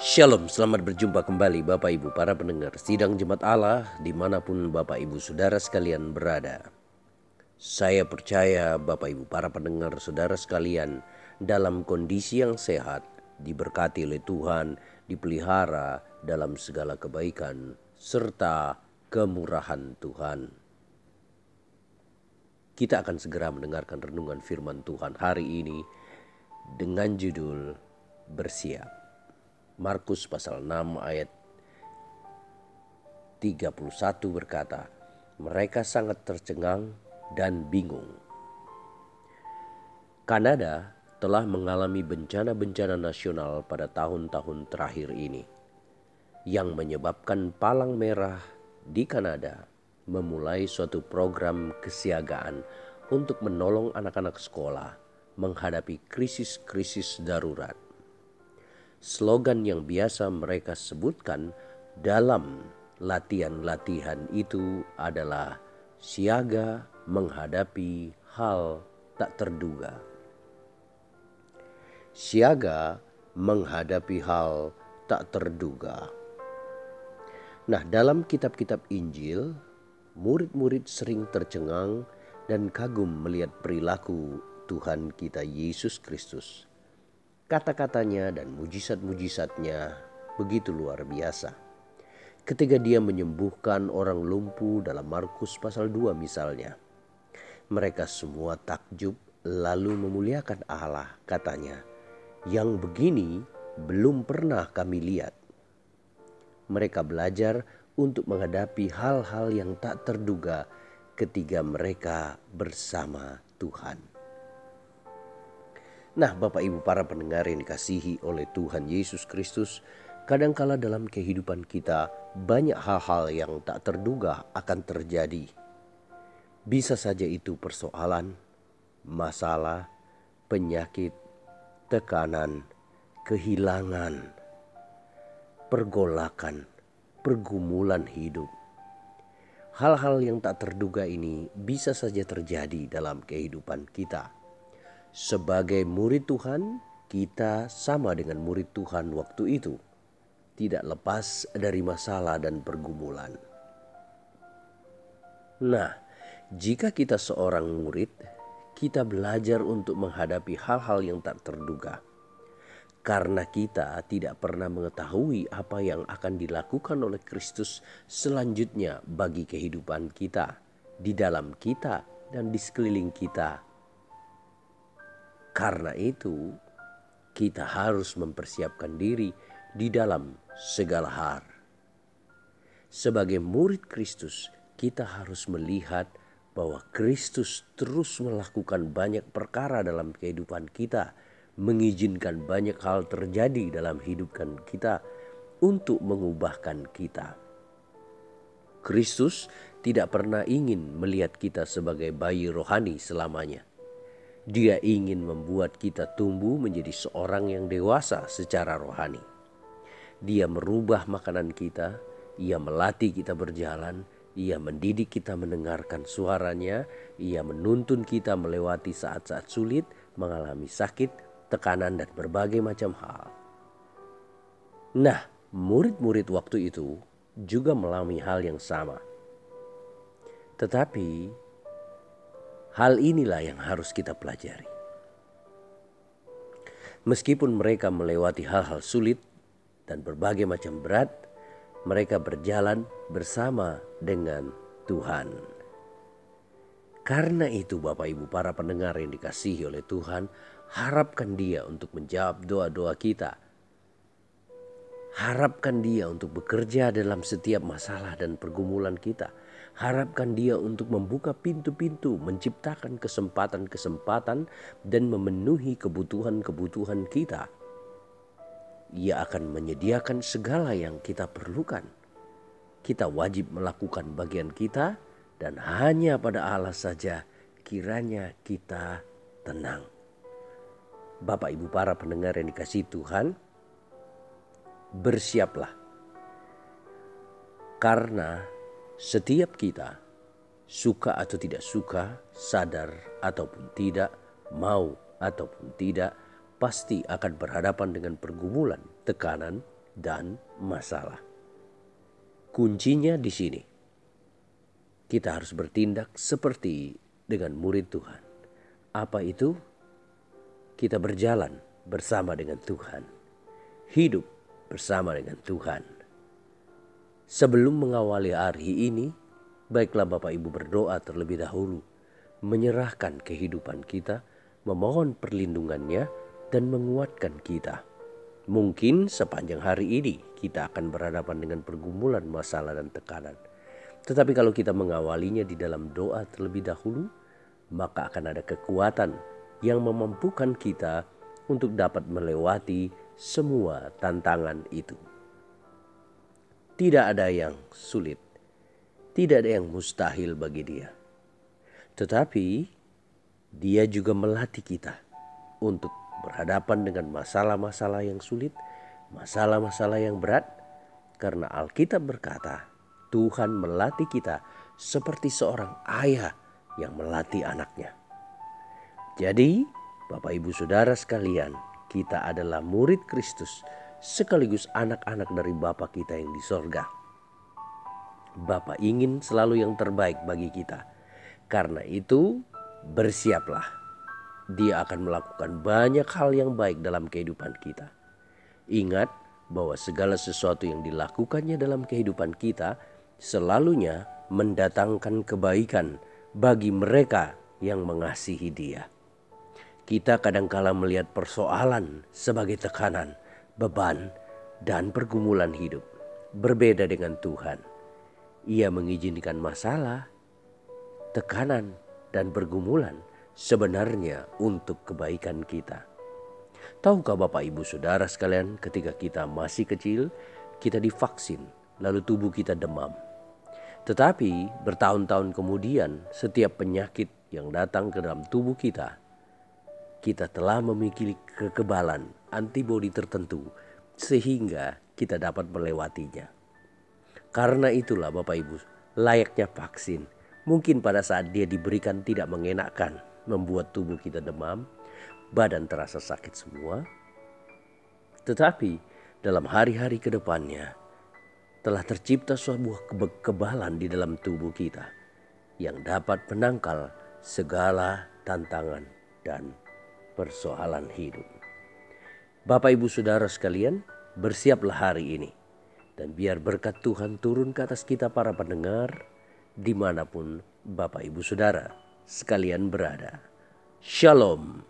Shalom, selamat berjumpa kembali Bapak Ibu para pendengar Sidang Jemaat Allah di mana pun Bapak Ibu Saudara sekalian berada. Saya percaya Bapak Ibu para pendengar saudara sekalian dalam kondisi yang sehat, diberkati oleh Tuhan, dipelihara dalam segala kebaikan, serta kemurahan Tuhan. Kita akan segera mendengarkan renungan firman Tuhan hari ini dengan judul Bersiap. Markus pasal 6 ayat 31 berkata, mereka sangat tercengang dan bingung. Kanada telah mengalami bencana-bencana nasional pada tahun-tahun terakhir ini yang menyebabkan palang merah di Kanada memulai suatu program kesiagaan untuk menolong anak-anak sekolah menghadapi krisis-krisis darurat slogan yang biasa mereka sebutkan dalam latihan-latihan itu adalah siaga menghadapi hal tak terduga. Siaga menghadapi hal tak terduga. Nah, dalam kitab-kitab Injil, murid-murid sering tercengang dan kagum melihat perilaku Tuhan kita Yesus Kristus Kata-katanya dan mujizat-mujizatnya begitu luar biasa. Ketika dia menyembuhkan orang lumpuh dalam Markus pasal 2 misalnya. Mereka semua takjub lalu memuliakan Allah katanya. Yang begini belum pernah kami lihat. Mereka belajar untuk menghadapi hal-hal yang tak terduga ketika mereka bersama Tuhan. Nah, Bapak Ibu para pendengar yang dikasihi oleh Tuhan Yesus Kristus, kadangkala dalam kehidupan kita banyak hal-hal yang tak terduga akan terjadi. Bisa saja itu persoalan, masalah, penyakit, tekanan, kehilangan, pergolakan, pergumulan hidup. Hal-hal yang tak terduga ini bisa saja terjadi dalam kehidupan kita sebagai murid Tuhan, kita sama dengan murid Tuhan waktu itu, tidak lepas dari masalah dan pergumulan. Nah, jika kita seorang murid, kita belajar untuk menghadapi hal-hal yang tak terduga. Karena kita tidak pernah mengetahui apa yang akan dilakukan oleh Kristus selanjutnya bagi kehidupan kita, di dalam kita, dan di sekeliling kita karena itu, kita harus mempersiapkan diri di dalam segala hal. Sebagai murid Kristus, kita harus melihat bahwa Kristus terus melakukan banyak perkara dalam kehidupan kita, mengizinkan banyak hal terjadi dalam hidupkan kita untuk mengubahkan kita. Kristus tidak pernah ingin melihat kita sebagai bayi rohani selamanya. Dia ingin membuat kita tumbuh menjadi seorang yang dewasa secara rohani. Dia merubah makanan kita, ia melatih kita berjalan, ia mendidik kita mendengarkan suaranya, ia menuntun kita melewati saat-saat sulit, mengalami sakit, tekanan dan berbagai macam hal. Nah, murid-murid waktu itu juga mengalami hal yang sama. Tetapi Hal inilah yang harus kita pelajari. Meskipun mereka melewati hal-hal sulit dan berbagai macam berat, mereka berjalan bersama dengan Tuhan. Karena itu Bapak Ibu para pendengar yang dikasihi oleh Tuhan, harapkan dia untuk menjawab doa-doa kita. Harapkan dia untuk bekerja dalam setiap masalah dan pergumulan kita Harapkan dia untuk membuka pintu-pintu, menciptakan kesempatan-kesempatan dan memenuhi kebutuhan-kebutuhan kita. Ia akan menyediakan segala yang kita perlukan. Kita wajib melakukan bagian kita dan hanya pada Allah saja kiranya kita tenang. Bapak Ibu para pendengar yang dikasih Tuhan, bersiaplah. Karena setiap kita, suka atau tidak suka, sadar ataupun tidak, mau ataupun tidak, pasti akan berhadapan dengan pergumulan, tekanan, dan masalah. Kuncinya di sini. Kita harus bertindak seperti dengan murid Tuhan. Apa itu? Kita berjalan bersama dengan Tuhan. Hidup bersama dengan Tuhan. Sebelum mengawali hari ini, baiklah Bapak Ibu berdoa terlebih dahulu, menyerahkan kehidupan kita, memohon perlindungannya, dan menguatkan kita. Mungkin sepanjang hari ini kita akan berhadapan dengan pergumulan masalah dan tekanan. Tetapi kalau kita mengawalinya di dalam doa terlebih dahulu, maka akan ada kekuatan yang memampukan kita untuk dapat melewati semua tantangan itu. Tidak ada yang sulit, tidak ada yang mustahil bagi Dia, tetapi Dia juga melatih kita untuk berhadapan dengan masalah-masalah yang sulit, masalah-masalah yang berat, karena Alkitab berkata, Tuhan melatih kita seperti seorang ayah yang melatih anaknya. Jadi, Bapak Ibu Saudara sekalian, kita adalah murid Kristus sekaligus anak-anak dari Bapa kita yang di sorga. Bapak ingin selalu yang terbaik bagi kita. Karena itu, bersiaplah dia akan melakukan banyak hal yang baik dalam kehidupan kita. Ingat bahwa segala sesuatu yang dilakukannya dalam kehidupan kita selalunya mendatangkan kebaikan bagi mereka yang mengasihi Dia. Kita kadangkala melihat persoalan sebagai tekanan, beban, dan pergumulan hidup. Berbeda dengan Tuhan. Ia mengizinkan masalah, tekanan, dan pergumulan sebenarnya untuk kebaikan kita. Tahukah Bapak Ibu Saudara sekalian ketika kita masih kecil kita divaksin lalu tubuh kita demam. Tetapi bertahun-tahun kemudian setiap penyakit yang datang ke dalam tubuh kita kita telah memiliki kekebalan antibodi tertentu sehingga kita dapat melewatinya. Karena itulah Bapak Ibu layaknya vaksin mungkin pada saat dia diberikan tidak mengenakkan membuat tubuh kita demam, badan terasa sakit semua. Tetapi dalam hari-hari ke depannya telah tercipta sebuah kekebalan di dalam tubuh kita yang dapat menangkal segala tantangan dan persoalan hidup. Bapak Ibu Saudara sekalian, bersiaplah hari ini. Dan biar berkat Tuhan turun ke atas kita para pendengar di mana pun Bapak Ibu Saudara sekalian berada. Shalom.